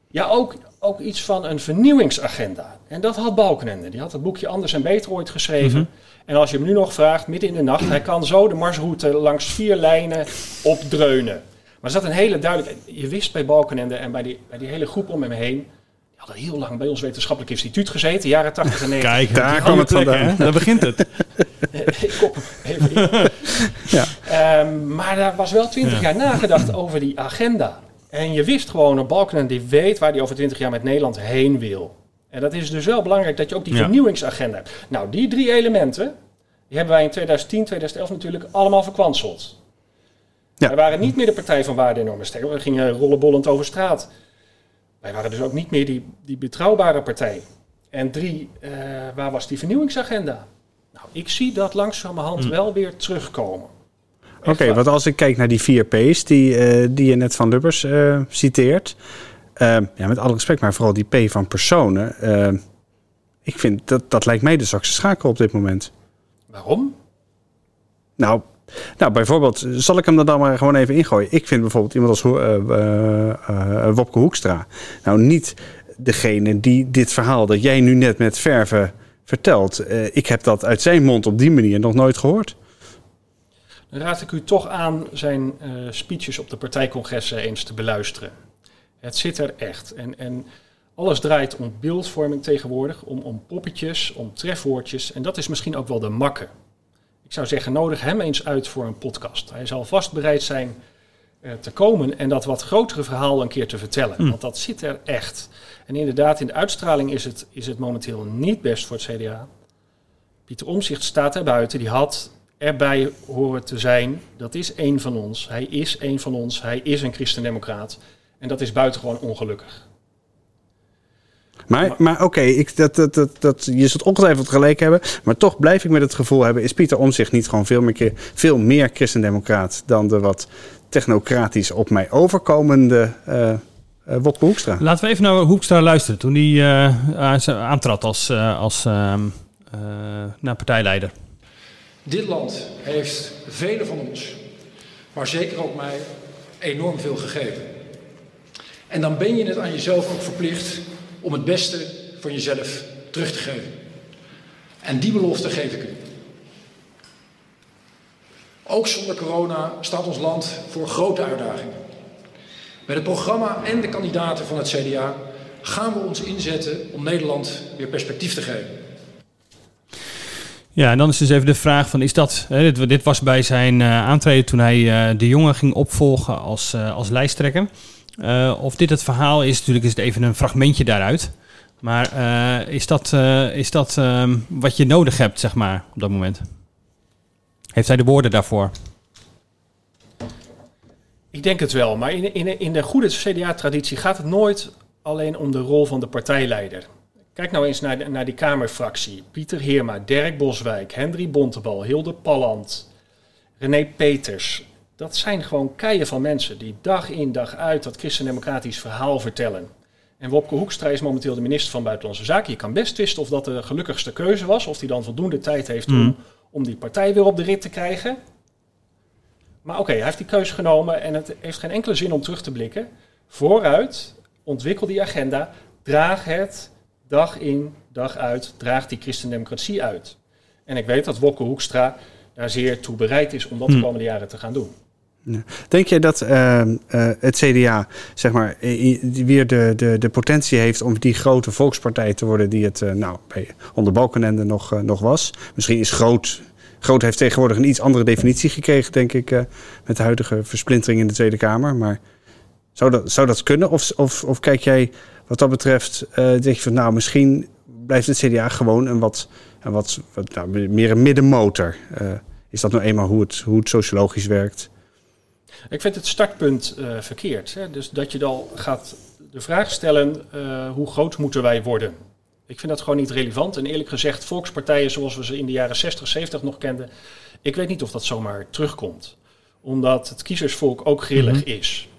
ja, ook, ook iets van een vernieuwingsagenda. En dat had Balkenende. Die had het boekje Anders en Beter ooit geschreven. Mhm. En als je hem nu nog vraagt, midden in de nacht, hij kan zo de marsroute langs vier lijnen opdreunen. Maar er zat een hele duidelijke... Je wist bij Balkenende en bij die, bij die hele groep om hem heen... Die hadden heel lang bij ons wetenschappelijk instituut gezeten, jaren 80 en 90. Kijk, Daar kwam het vandaan. Daar begint het. ik kop hem even in. Ja. Ehm, maar daar was wel twintig Ja. jaar nagedacht over die agenda. En je wist gewoon, een Balkenende die weet waar hij over twintig jaar met Nederland heen wil. En dat is dus wel belangrijk dat je ook die Ja. vernieuwingsagenda hebt. Nou, die drie elementen, die hebben wij in 2010, 2011 natuurlijk allemaal verkwanseld. Ja. Wij waren niet meer de partij van waarde en normen. We gingen rollenbollend over straat. Wij waren dus ook niet meer die, die betrouwbare partij. En drie, eh, waar was die vernieuwingsagenda? Nou, ik zie dat langzamerhand Hm. wel weer terugkomen. Oké, want als ik kijk naar die vier P's die, eh, die je net van Lubbers eh, citeert. eh, ja, met alle respect, maar vooral die P van personen. eh, ik vind dat, dat lijkt mij de zwakste schakel op dit moment. Waarom? Nou, nou, bijvoorbeeld, zal ik hem er dan maar gewoon even ingooien? Ik vind bijvoorbeeld iemand als eh, Wopke Hoekstra. Nou, niet degene die dit verhaal dat jij nu net met verven vertelt. Ik heb dat uit zijn mond op die manier nog nooit gehoord. Raad ik u toch aan zijn eh, speeches op de partijcongressen eens te beluisteren. Het zit er echt. En, en alles draait om beeldvorming tegenwoordig, om, om poppetjes, om trefwoordjes. En dat is misschien ook wel de makke. Ik zou zeggen, nodig hem eens uit voor een podcast. Hij zal vast bereid zijn eh, te komen en dat wat grotere verhaal een keer te vertellen. Hm. Want dat zit er echt. En inderdaad, in de uitstraling is het, is het momenteel niet best voor het CDA. Pieter Omzicht staat er buiten. Die had erbij horen te zijn. Dat is één van ons. Hij is één van ons. Hij is een christendemocraat. En dat is buitengewoon ongelukkig. Maar, maar oké, ik dat, dat, dat, dat, je zult ongetwijfeld gelijk hebben. Maar toch blijf ik met het gevoel hebben... is Pieter Omtzigt niet gewoon veel meer, veel meer christendemocraat... dan de wat technocratisch op mij overkomende eh eh, Wopke Hoekstra? Laten we even naar Hoekstra luisteren toen hij eh, aan- aantrad als, eh, als ehm, eh, nou, partijleider. Dit land heeft velen van ons, maar zeker ook mij, enorm veel gegeven. En dan ben je het aan jezelf ook verplicht om het beste van jezelf terug te geven. En die belofte geef ik u. Ook zonder corona staat ons land voor grote uitdagingen. Met het programma en de kandidaten van het CDA gaan we ons inzetten om Nederland weer perspectief te geven. Ja, en dan is dus even de vraag van, is dat... Hè, dit, was bij zijn eh, aantreden toen hij eh, de jongen ging opvolgen als, eh, als lijsttrekker. Of dit het verhaal is, natuurlijk is het even een fragmentje daaruit. Maar is dat, is dat ehm, wat je nodig hebt, zeg maar, op dat moment? Heeft hij de woorden daarvoor? Ik denk het wel, maar in, in, in de goede CDA-traditie gaat het nooit alleen om de rol van de partijleider. Kijk nou eens naar, de- naar die Kamerfractie. Pieter Heerma, Dirk Boswijk, Hendry Bontebal, Hilde Palland, René Peters. Dat zijn gewoon keien van mensen die dag in dag uit dat christendemocratisch verhaal vertellen. En Wopke Hoekstra is momenteel de minister van Buitenlandse Zaken. Je kan best twisten of dat de gelukkigste keuze was. Of hij dan voldoende tijd heeft om, Mm. om die partij weer op de rit te krijgen. Maar oké, hij heeft die keuze genomen en het heeft geen enkele zin om terug te blikken. Vooruit, ontwikkel die agenda, draag het dag in, dag uit, draag die christendemocratie uit. En ik weet dat Wopke Hoekstra daar zeer toe bereid is om dat de Hmm. komende jaren te gaan doen. Denk je dat eh, eh, het CDA zeg maar, weer de, de, de potentie heeft om die grote volkspartij te worden die het eh, nou, bij, onder Balkenende nog, nog was? Misschien is groot. Groot heeft tegenwoordig een iets andere definitie gekregen, denk ik, met de huidige versplintering in de Tweede Kamer. Maar zou dat, zou dat kunnen? Of, of, of kijk jij wat dat betreft, eh, denk je van nou, misschien blijft het CDA gewoon een wat, een wat, wat nou, meer een middenmotor? Eh, is dat nou eenmaal hoe het, hoe het sociologisch werkt? Ik vind het startpunt eh, verkeerd. Hè? Dus dat je dan gaat de vraag stellen, hoe groot moeten wij worden? Ik vind dat gewoon niet relevant. En eerlijk gezegd, volkspartijen zoals we ze in de jaren 60, 70 nog kenden, ik weet niet of dat zomaar terugkomt. Omdat het kiezersvolk ook grillig is.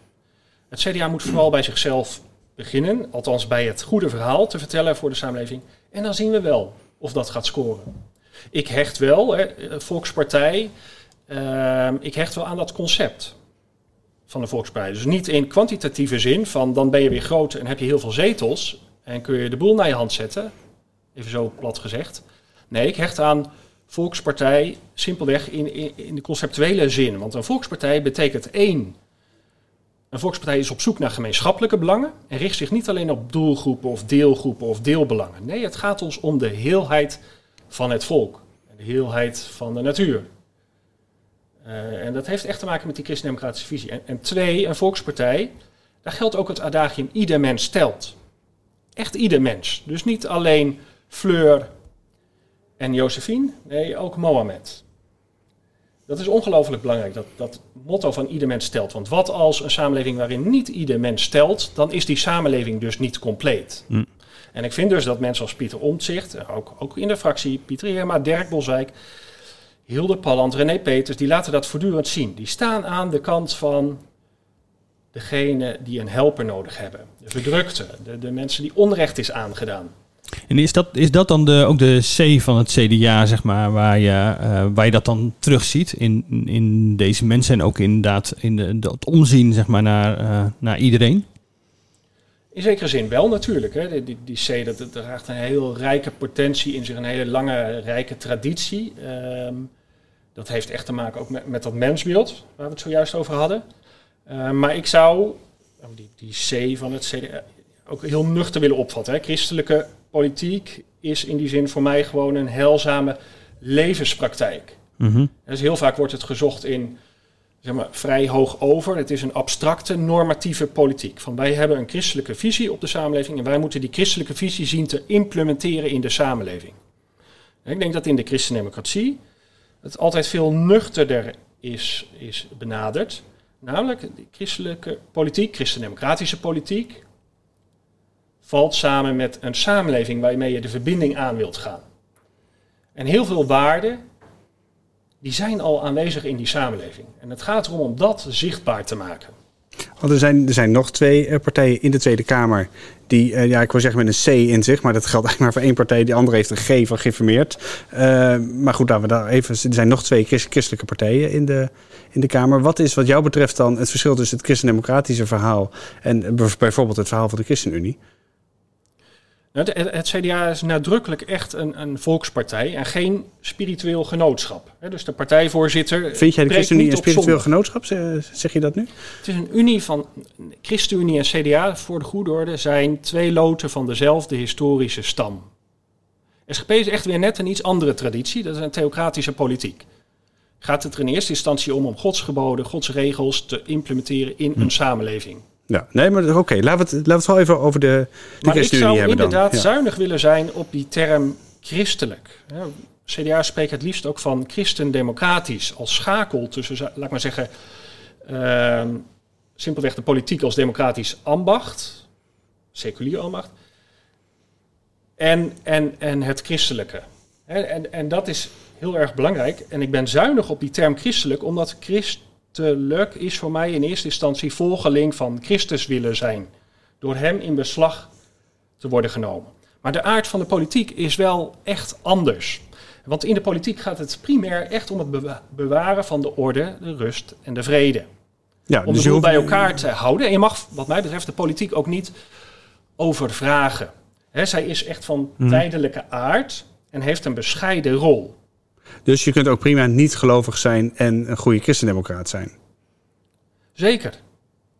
Het CDA moet vooral bij zichzelf beginnen, althans bij het goede verhaal te vertellen voor de samenleving. En dan zien we wel of dat gaat scoren. Ik hecht wel, hè, Volkspartij, ehm, ik hecht wel aan dat concept van de Volkspartij. Dus niet in kwantitatieve zin van dan ben je weer groot en heb je heel veel zetels en kun je de boel naar je hand zetten. Even zo plat gezegd. Nee, ik hecht aan Volkspartij simpelweg in, in de conceptuele zin. Want een Volkspartij betekent één, Een volkspartij is op zoek naar gemeenschappelijke belangen en richt zich niet alleen op doelgroepen of deelgroepen of deelbelangen. Nee, het gaat ons om de heelheid van het volk, de heelheid van de natuur. Uh, en dat heeft echt te maken met die christendemocratische visie. En, en twee, een volkspartij, daar geldt ook het adagium ieder mens telt. Echt ieder mens. Dus niet alleen Fleur en Josephine, nee, ook Mohammed. Dat is ongelooflijk belangrijk, dat, dat motto van ieder mens stelt. Want wat als een samenleving waarin niet ieder mens stelt, dan is die samenleving dus niet compleet. Hm. En ik vind dus dat mensen als Pieter Omtzigt, ook, ook in de fractie, Pieter Heerma, Dirk Bolzijk, Hilde Palland, René Peters, die laten dat voortdurend zien. Die staan aan de kant van degene die een helper nodig hebben. De verdrukte, de, de mensen die onrecht is aangedaan. En is dat, is dat dan de, ook de C van het CDA, zeg maar, waar je, uh, waar je dat dan terugziet in, in deze mensen en ook inderdaad in de, het omzien zeg maar, naar, uh, naar iedereen? In zekere zin wel natuurlijk. Hè. Die, die C dat, dat draagt een heel rijke potentie in zich, een hele lange rijke traditie. Um, dat heeft echt te maken ook met, met dat mensbeeld waar we het zojuist over hadden. Uh, maar ik zou die, die C van het CDA ook heel nuchter willen opvatten. Hè. Christelijke politiek is in die zin voor mij gewoon een heilzame levenspraktijk. Mm Dus heel vaak wordt het gezocht in zeg maar, vrij hoog over. Het is een abstracte normatieve politiek. Van wij hebben een christelijke visie op de samenleving en wij moeten die christelijke visie zien te implementeren in de samenleving. ik denk dat in de christendemocratie het altijd veel nuchterder is, is benaderd. Namelijk de christelijke politiek, christendemocratische politiek, valt samen met een samenleving waarmee je de verbinding aan wilt gaan. En heel veel waarden, die zijn al aanwezig in die samenleving. En het gaat erom om dat zichtbaar te maken. Want er, zijn, er zijn nog twee uh, partijen in de Tweede Kamer die, uh, ja, ik wil zeggen met een C in zich, maar dat geldt eigenlijk maar voor één partij. Die andere heeft een G van geïnformeerd. Uh, maar goed, laten we daar even. Er zijn nog twee christelijke partijen in de, in de Kamer. Wat is wat jou betreft dan het verschil tussen het christendemocratische verhaal en bijvoorbeeld het verhaal van de ChristenUnie? Nou, het, CDA is nadrukkelijk echt een, een, volkspartij en geen spiritueel genootschap. Dus de partijvoorzitter. Vind jij de ChristenUnie een spiritueel genootschap? Zeg je dat nu? Het is een unie van. ChristenUnie en CDA, voor de goede orde, zijn twee loten van dezelfde historische stam. SGP is echt weer net een iets andere traditie. Dat is een theocratische politiek. Gaat het er in eerste instantie om om godsgeboden, godsregels te implementeren in hm. een samenleving. Ja, nee, maar oké, okay, laten, we het, laten we het wel even over de, de maar ik zou inderdaad zuinig willen zijn op die term christelijk. Ja, CDA spreekt het liefst ook van christendemocratisch als schakel tussen, laat ik maar zeggen, uh, simpelweg de politiek als democratisch ambacht, seculier ambacht, en, en, en het christelijke. En, en dat is heel erg belangrijk. En ik ben zuinig op die term christelijk, omdat christ christelijk is voor mij in eerste instantie volgeling van Christus willen zijn. Door hem in beslag te worden genomen. Maar de aard van de politiek is wel echt anders. Want in de politiek gaat het primair echt om het bewaren van de orde, de rust en de vrede. Ja, om dus de boel bij elkaar te houden. En je mag, wat mij betreft, de politiek ook niet overvragen. He, zij is echt van mhm. tijdelijke aard en heeft een bescheiden rol. Dus je kunt ook prima niet gelovig zijn en een goede christendemocraat zijn. Zeker,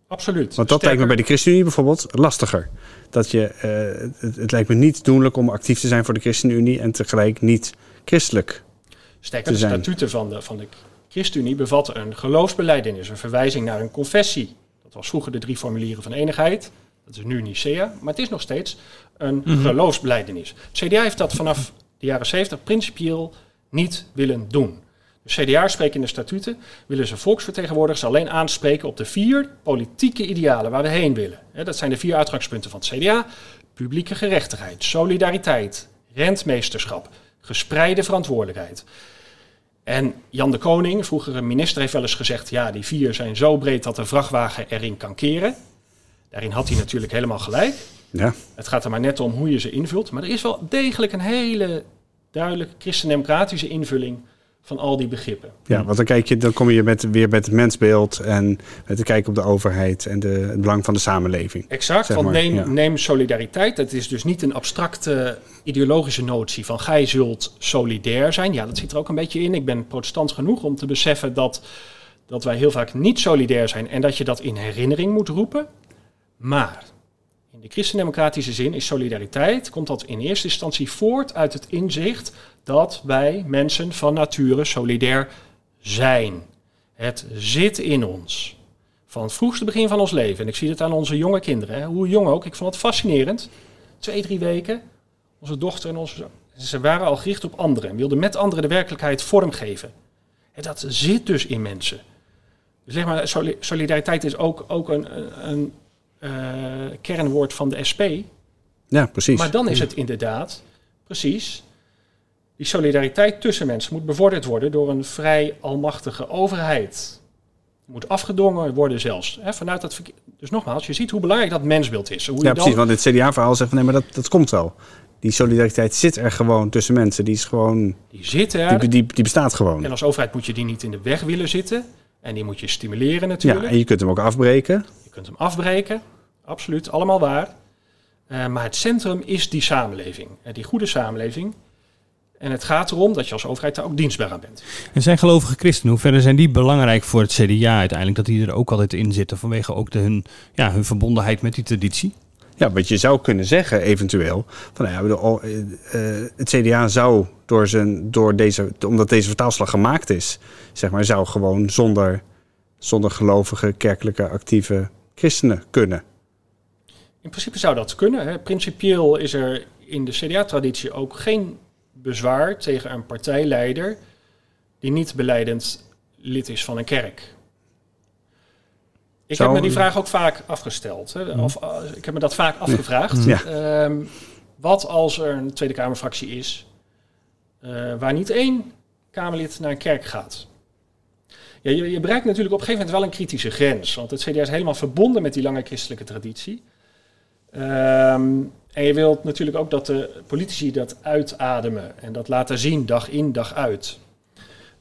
absoluut. Want dat lijkt me bij de ChristenUnie bijvoorbeeld lastiger. Dat je, uh, het, lijkt me niet doenlijk om actief te zijn voor de ChristenUnie en tegelijk niet christelijk Sterker, de statuten van de, van de ChristenUnie bevatten een geloofsbeleidenis, een verwijzing naar een confessie. Dat was vroeger de drie formulieren van eenigheid. Dat is nu Nicea, maar het is nog steeds een mm geloofsbeleidenis. Het CDA heeft dat vanaf de jaren 70 principieel niet willen doen. De CDA spreekt in de statuten, willen ze volksvertegenwoordigers alleen aanspreken op de vier politieke idealen waar we heen willen. Dat zijn de vier uitgangspunten van het CDA. Publieke gerechtigheid, solidariteit, rentmeesterschap, gespreide verantwoordelijkheid. En Jan de Koning, vroeger een minister, heeft wel eens gezegd: ja, die vier zijn zo breed dat een vrachtwagen erin kan keren. Daarin had hij natuurlijk helemaal gelijk. Ja. Het gaat er maar net om hoe je ze invult. Maar er is wel degelijk een hele duidelijk christendemocratische invulling van al die begrippen. Ja, want dan, kijk je, dan kom je met, weer met het mensbeeld en met te kijken op de overheid en de, het belang van de samenleving. Exact, want neem, neem solidariteit. Dat is dus niet een abstracte ideologische notie van gij zult solidair zijn. Ja, dat zit er ook een beetje in. Ik ben protestant genoeg om te beseffen dat dat wij heel vaak niet solidair zijn en dat je dat in herinnering moet roepen. Maar in de christendemocratische zin is solidariteit, komt dat in eerste instantie voort uit het inzicht dat wij mensen van nature solidair zijn. Het zit in ons. Van het vroegste begin van ons leven. En ik zie het aan onze jonge kinderen, hoe jong ook. Ik vond het fascinerend. Twee, drie weken. Onze dochter en onze zoon. Ze waren al gericht op anderen en wilden met anderen de werkelijkheid vormgeven. En dat zit dus in mensen. Dus zeg maar, solidariteit is ook, ook een, een, kernwoord van de SP. Ja, precies. Maar dan is het inderdaad, precies, die solidariteit tussen mensen moet bevorderd worden door een vrij almachtige overheid. Moet afgedwongen worden zelfs. Hè, vanuit dat dus nogmaals, je ziet hoe belangrijk dat mensbeeld is. Hoe ja, precies, want het CDA-verhaal zegt van nee, maar dat, dat komt wel. Die solidariteit zit er gewoon tussen mensen. Die is gewoon. Die zit er. Die, die, die bestaat gewoon. En als overheid moet je die niet in de weg willen zitten. En die moet je stimuleren natuurlijk. Ja, en je kunt hem ook afbreken. Je kunt hem afbreken, absoluut, allemaal waar. Uh, maar het centrum is die samenleving, uh, die goede samenleving. En het gaat erom dat je als overheid daar ook dienstbaar aan bent. En zijn gelovige christenen, hoe verder zijn die belangrijk voor het CDA uiteindelijk? Dat die er ook altijd in zitten vanwege ook de, hun, ja, hun verbondenheid met die traditie? Ja, wat je zou kunnen zeggen eventueel. Van, nou ja, uh, het CDA zou door zijn, door deze, omdat deze vertaalslag gemaakt is, zeg maar, zou gewoon zonder, zonder gelovige, kerkelijke, actieve christenen kunnen. In principe zou dat kunnen. Hè. Principieel is er in de CDA-traditie ook geen bezwaar tegen een partijleider die niet beleidend lid is van een kerk. Ik heb me die vraag ook vaak afgesteld. Hè? Mhm. Of, uh, ik heb me dat vaak afgevraagd. Ja. Um, wat als er een Tweede Kamerfractie is uh, waar niet één Kamerlid naar een kerk gaat? Ja, je, je, bereikt natuurlijk op een gegeven moment wel een kritische grens. Want het CDA is helemaal verbonden met die lange christelijke traditie. Um, en je wilt natuurlijk ook dat de politici dat uitademen en dat laten zien dag in, dag uit.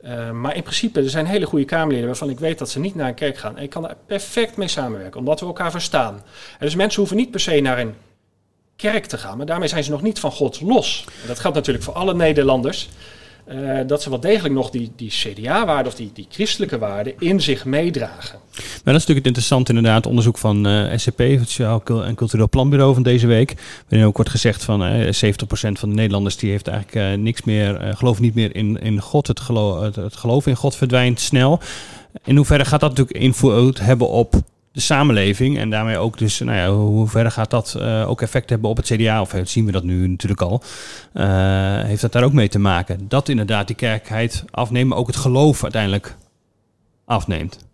Uh, maar in principe, er zijn hele goede Kamerleden waarvan ik weet dat ze niet naar een kerk gaan. En ik kan daar perfect mee samenwerken, omdat we elkaar verstaan. En dus mensen hoeven niet per se naar een kerk te gaan, maar daarmee zijn ze nog niet van God los. En dat geldt natuurlijk voor alle Nederlanders. Uh, dat ze wel degelijk nog die, die CDA-waarden of die, die christelijke waarden in zich meedragen. Maar dat is natuurlijk het interessant inderdaad, onderzoek van uh, eh, SCP, het Sociaal en Cultureel Planbureau van deze week. Waarin ook wordt gezegd van uh, 70% van de Nederlanders die heeft eigenlijk niks meer, gelooft niet meer in, in God. Het, geloof, het geloof in God verdwijnt snel. In hoeverre gaat dat natuurlijk invloed hebben op de samenleving. En daarmee ook dus, nou ja, hoe verder gaat dat uh, ook effect hebben op het CDA? Of zien we dat nu natuurlijk al? Uh, heeft dat daar ook mee te maken? Dat inderdaad die kerkheid afneemt, maar ook het geloof uiteindelijk afneemt.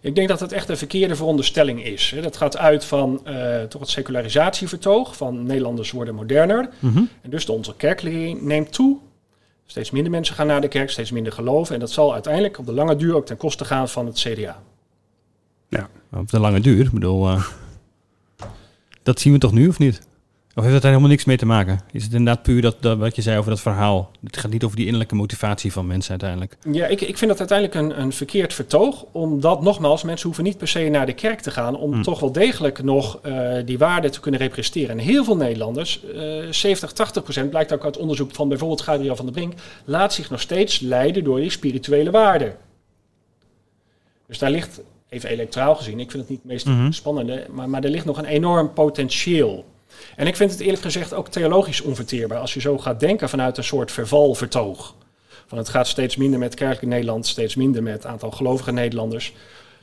Ik denk dat het echt een verkeerde veronderstelling is. Dat gaat uit van uh, toch het secularisatievertoog, van Nederlanders worden moderner. Mm -hmm. En dus de onze kerkleering neemt toe. Steeds minder mensen gaan naar de kerk, steeds minder geloven. En dat zal uiteindelijk op de lange duur ook ten koste gaan van het CDA. Ja. Op de lange duur, ik bedoel, uh, dat zien we toch nu of niet? Of heeft dat daar helemaal niks mee te maken? Is het inderdaad puur dat, dat, wat je zei over dat verhaal? Het gaat niet over die innerlijke motivatie van mensen uiteindelijk. Ja, ik, ik vind dat uiteindelijk een, een verkeerd vertoog. Omdat, nogmaals, mensen hoeven niet per se naar de kerk te gaan... om hmm. toch wel degelijk nog uh, die waarden te kunnen representeren. En heel veel Nederlanders, uh, 70, 80 procent... blijkt ook uit onderzoek van bijvoorbeeld Gabriel van der Brink... laat zich nog steeds leiden door die spirituele waarden. Dus daar ligt even elektraal gezien, ik vind het niet het meest mhm. spannende, maar, maar er ligt nog een enorm potentieel. En ik vind het eerlijk gezegd ook theologisch onverteerbaar als je zo gaat denken vanuit een soort vervalvertoog. Van het gaat steeds minder met kerkelijk Nederland, steeds minder met het aantal gelovige Nederlanders.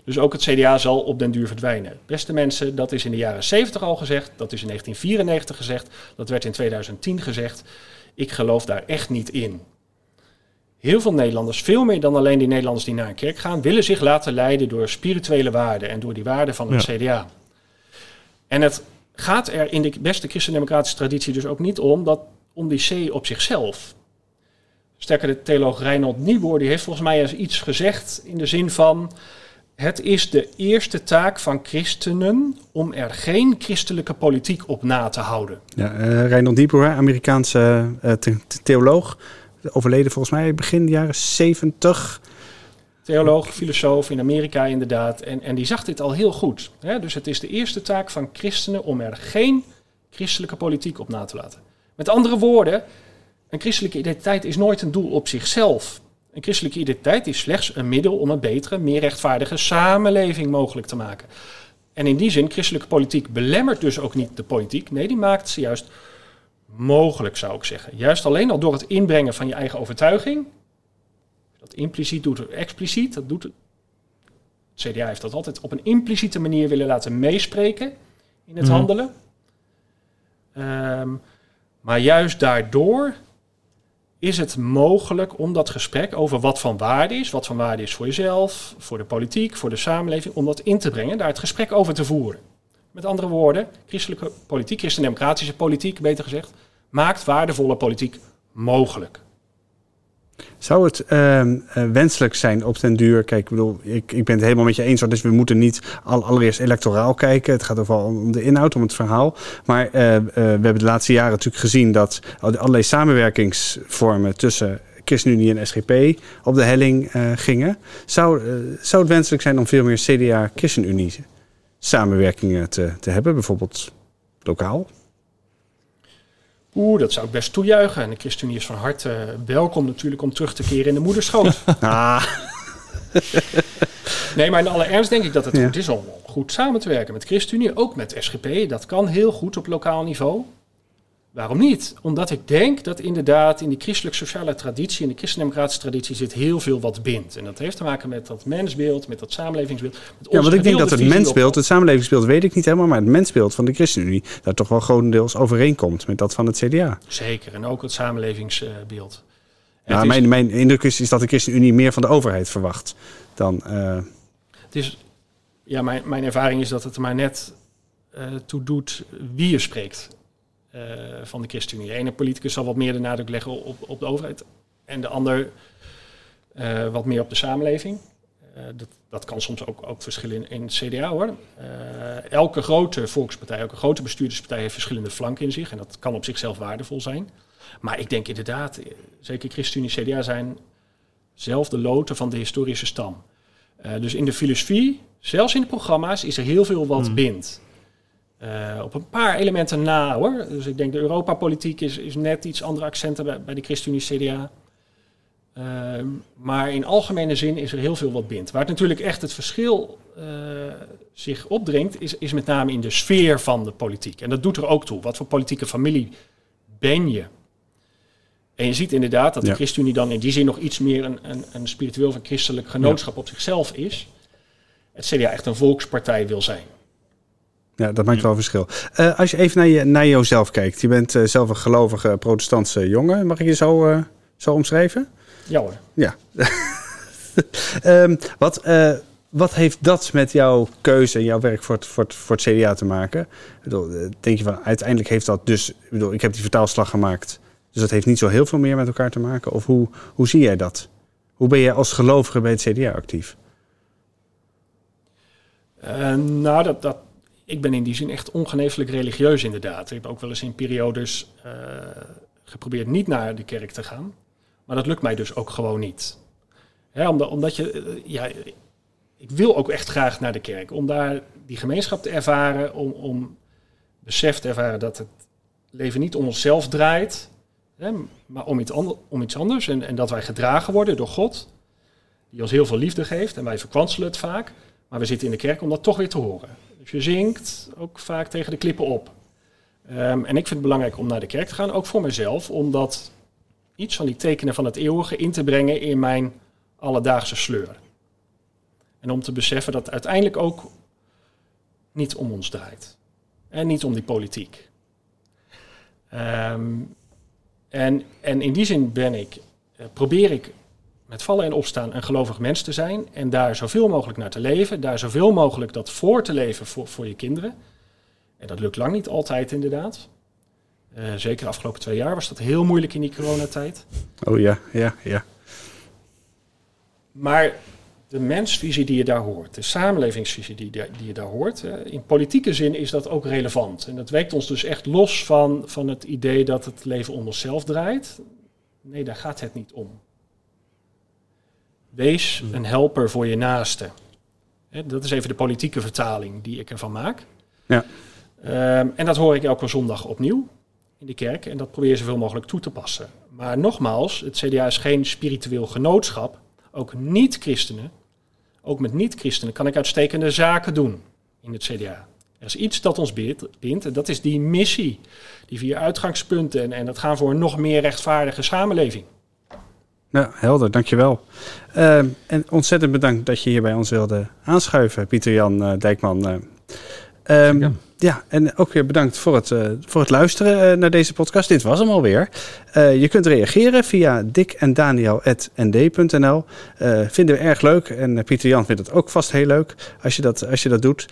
Dus ook het CDA zal op den duur verdwijnen. Beste mensen, dat is in de jaren 70 al gezegd, dat is in 1994 gezegd, dat werd in 2010 gezegd. Ik geloof daar echt niet in heel veel Nederlanders, veel meer dan alleen die Nederlanders die naar een kerk gaan, willen zich laten leiden door spirituele waarden en door die waarden van het CDA. En het gaat er in de beste christendemocratische traditie dus ook niet om, dat, om die C op zichzelf. Sterker, de theoloog Reinhold Niebuhr die heeft volgens mij eens iets gezegd in de zin van... Het is de eerste taak van christenen om er geen christelijke politiek op na te houden. Ja, uh, Reinhold Niebuhr, Amerikaanse uh, theoloog, overleden volgens mij begin jaren 70. Theoloog, filosoof in Amerika inderdaad. En, en die zag dit al heel goed. Hè? Dus het is de eerste taak van christenen om er geen christelijke politiek op na te laten. Met andere woorden, een christelijke identiteit is nooit een doel op zichzelf. Een christelijke identiteit is slechts een middel om een betere, meer rechtvaardige samenleving mogelijk te maken. En in die zin, christelijke politiek belemmert dus ook niet de politiek. Nee, die maakt ze juist mogelijk, zou ik zeggen. Juist alleen al door het inbrengen van je eigen overtuiging. Dat impliciet doet of expliciet, dat doet het. CDA heeft dat altijd op een impliciete manier willen laten meespreken in het Mhm. handelen. Ehm, maar juist daardoor is het mogelijk om dat gesprek over wat van waarde is, wat van waarde is voor jezelf, voor de politiek, voor de samenleving, om dat in te brengen, daar het gesprek over te voeren. Met andere woorden, christelijke politiek, christendemocratische politiek, beter gezegd, maakt waardevolle politiek mogelijk. Zou het ehm, eh, wenselijk zijn op den duur? Kijk, ik bedoel, ik, ik ben het helemaal met je eens. Dus we moeten niet al, allereerst electoraal kijken. Het gaat overal om de inhoud, om het verhaal. Maar eh, eh, we hebben de laatste jaren natuurlijk gezien dat al- allerlei samenwerkingsvormen tussen ChristenUnie en SGP op de helling gingen. Zou, zou het wenselijk zijn om veel meer CDA-ChristenUnie samenwerkingen te, te hebben, bijvoorbeeld lokaal? Oeh, dat zou ik best toejuichen. En de ChristenUnie is van harte eh, welkom natuurlijk om terug te keren in de moederschoot. Ah, Nee, maar in alle ernst denk ik dat het Ja. goed is om goed samen te werken met ChristenUnie, ook met SGP. Dat kan heel goed op lokaal niveau. Waarom niet? Omdat ik denk dat inderdaad in die christelijk-sociale traditie, in de christendemocratische traditie, zit heel veel wat bindt. En dat heeft te maken met dat mensbeeld, met dat samenlevingsbeeld. Met ja, want ik denk dat het op- mensbeeld, het samenlevingsbeeld weet ik niet helemaal, maar het mensbeeld van de ChristenUnie daar toch wel grotendeels overeenkomt met dat van het CDA. Zeker, en ook het samenlevingsbeeld. Is- mijn, mijn indruk is, is dat de ChristenUnie meer van de overheid verwacht dan. eh, Het is, ja, mijn, mijn ervaring is dat het er maar net eh, toe doet wie je spreekt van de ChristenUnie. De ene politicus zal wat meer de nadruk leggen op, op de overheid en de ander eh, wat meer op de samenleving. Eh, dat, dat kan soms ook, ook verschillen in, in het CDA hoor. Eh, elke grote volkspartij, elke grote bestuurderspartij heeft verschillende flanken in zich en dat kan op zichzelf waardevol zijn. Maar ik denk inderdaad, eh, zeker ChristenUnie CDA zijn zelf de loten van de historische stam. Eh, dus in de filosofie, zelfs in de programma's, is er heel veel wat bindt. Eh, op een paar elementen na hoor. Dus ik denk de Europapolitiek is, is net iets andere accenten bij, bij de ChristenUnie CDA. Ehm, maar in algemene zin is er heel veel wat bindt. Waar het natuurlijk echt het verschil eh, zich opdringt, is, is met name in de sfeer van de politiek. En dat doet er ook toe. Wat voor politieke familie ben je? En je ziet inderdaad dat de Ja. ChristenUnie dan in die zin nog iets meer een, een, een spiritueel of christelijk genootschap op zichzelf is. Het CDA echt een volkspartij wil zijn. Ja, dat maakt wel verschil. Eh, als je even naar, je, naar jouzelf kijkt. Je bent eh, zelf een gelovige protestantse jongen. Mag ik je zo, eh, zo omschrijven? Ja hoor. Ja. Ehm, wat, wat heeft dat met jouw keuze en jouw werk voor het, voor het, voor het CDA te maken? Ik bedoel, denk je van uiteindelijk heeft dat dus. Ik, bedoel, ik heb die vertaalslag gemaakt. Dus dat heeft niet zo heel veel meer met elkaar te maken. Of hoe, hoe zie jij dat? Hoe ben jij als gelovige bij het CDA actief? Nou, dat, dat, ik ben in die zin echt ongeneeslijk religieus inderdaad. Ik heb ook wel eens in periodes eh, geprobeerd niet naar de kerk te gaan. Maar dat lukt mij dus ook gewoon niet. Hè, omdat, omdat je, eh, ja, ik wil ook echt graag naar de kerk. Om daar die gemeenschap te ervaren. Om, om besef te ervaren dat het leven niet om onszelf draait. Hè, maar om iets, ander- om iets anders. En, en dat wij gedragen worden door God. Die ons heel veel liefde geeft. En wij verkwanselen het vaak. Maar we zitten in de kerk om dat toch weer te horen. Je zingt ook vaak tegen de klippen op. Ehm, en ik vind het belangrijk om naar de kerk te gaan, ook voor mezelf, om dat iets van die tekenen van het eeuwige in te brengen in mijn alledaagse sleur. En om te beseffen dat het uiteindelijk ook niet om ons draait. En niet om die politiek. Ehm, en, en in die zin ben ik, eh, probeer ik met vallen en opstaan een gelovig mens te zijn en daar zoveel mogelijk naar te leven, daar zoveel mogelijk dat voor te leven voor, voor je kinderen. En dat lukt lang niet altijd inderdaad. Eh, zeker de afgelopen twee jaar was dat heel moeilijk in die coronatijd. Oh ja, ja, ja. Maar de mensvisie die je daar hoort, de samenlevingsvisie die, die je daar hoort, in politieke zin is dat ook relevant. En dat werkt ons dus echt los van, van het idee dat het leven om onszelf draait. Nee, daar gaat het niet om. Wees een helper voor je naaste. Hè, Dat is even de politieke vertaling die ik ervan maak. Ja. Ehm, en dat hoor ik elke zondag opnieuw in de kerk. En dat probeer je zoveel mogelijk toe te passen. Maar nogmaals, het CDA is geen spiritueel genootschap. Ook niet-christenen, ook met niet-christenen kan ik uitstekende zaken doen in het CDA. Er is iets dat ons bindt en dat is die missie. Die vier uitgangspunten en, en het gaan voor een nog meer rechtvaardige samenleving. Ja, helder, dankjewel. Uh, en ontzettend bedankt dat je hier bij ons wilde aanschuiven, Pieter-Jan uh, Dijkman. Uh, ja, en ook weer bedankt voor het, uh, voor het luisteren uh, naar deze podcast. Dit was hem alweer. Uh, je kunt reageren via dikendaniel.nd.nl. vinden we erg leuk. En Pieter Jan vindt het ook vast heel leuk als je dat, als je dat doet.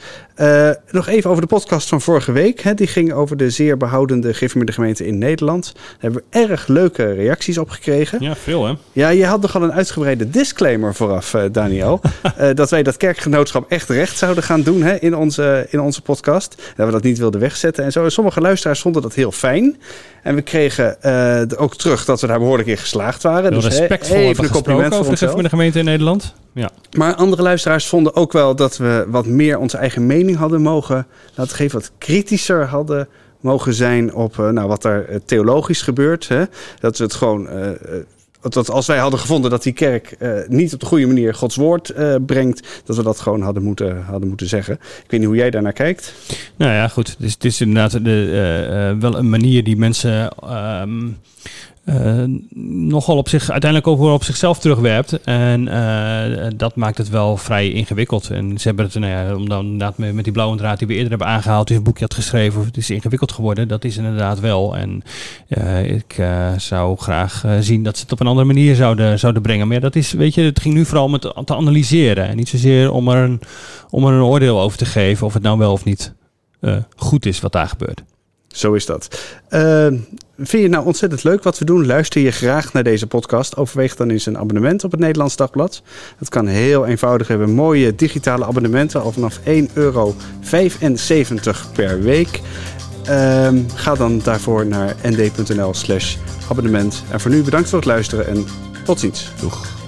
nog even over de podcast van vorige week. Hè. Die ging over de zeer behoudende gereformeerde gemeente in Nederland. Daar hebben we erg leuke reacties op gekregen. Ja, veel hè? Ja, je had nogal een uitgebreide disclaimer vooraf, Daniel. dat wij dat kerkgenootschap echt recht zouden gaan doen hè, in, onze, in onze podcast dat we dat niet wilden wegzetten en zo. En sommige luisteraars vonden dat heel fijn. En we kregen uh, ook terug dat we daar behoorlijk in geslaagd waren. Heel dus respectvol even een compliment over de, de gemeente in Nederland. Ja. Maar andere luisteraars vonden ook wel dat we wat meer onze eigen mening hadden mogen laten geven. Wat kritischer hadden mogen zijn op uh, nou, wat er uh, theologisch gebeurt. Hè? Dat we het gewoon dat als wij hadden gevonden dat die kerk uh, niet op de goede manier Gods woord uh, brengt, dat we dat gewoon hadden moeten, hadden moeten zeggen. Ik weet niet hoe jij daarnaar kijkt. Nou ja, goed. Het is, het is inderdaad de, uh, wel een manier die mensen. Um, uh, nogal op zich, uiteindelijk ook op zichzelf terugwerpt. En uh, dat maakt het wel vrij ingewikkeld. En ze hebben het, nou ja, om dan inderdaad met, die blauwe draad die we eerder hebben aangehaald, die een boekje had geschreven, het is ingewikkeld geworden. Dat is inderdaad wel. En uh, ik zou graag zien dat ze het op een andere manier zouden, zouden brengen. Maar dat is, weet je, het ging nu vooral om het te analyseren. En niet zozeer om er een, om er een oordeel over te geven of het nou wel of niet goed is wat daar gebeurt. Zo is dat. Uh, vind je het nou ontzettend leuk wat we doen? Luister je graag naar deze podcast? Overweeg dan eens een abonnement op het Nederlands Dagblad. Dat kan heel eenvoudig. We hebben mooie digitale abonnementen al vanaf 1,75 euro per week. Uh, ga dan daarvoor naar nd.nl slash abonnement. En voor nu bedankt voor het luisteren en tot ziens. Doeg.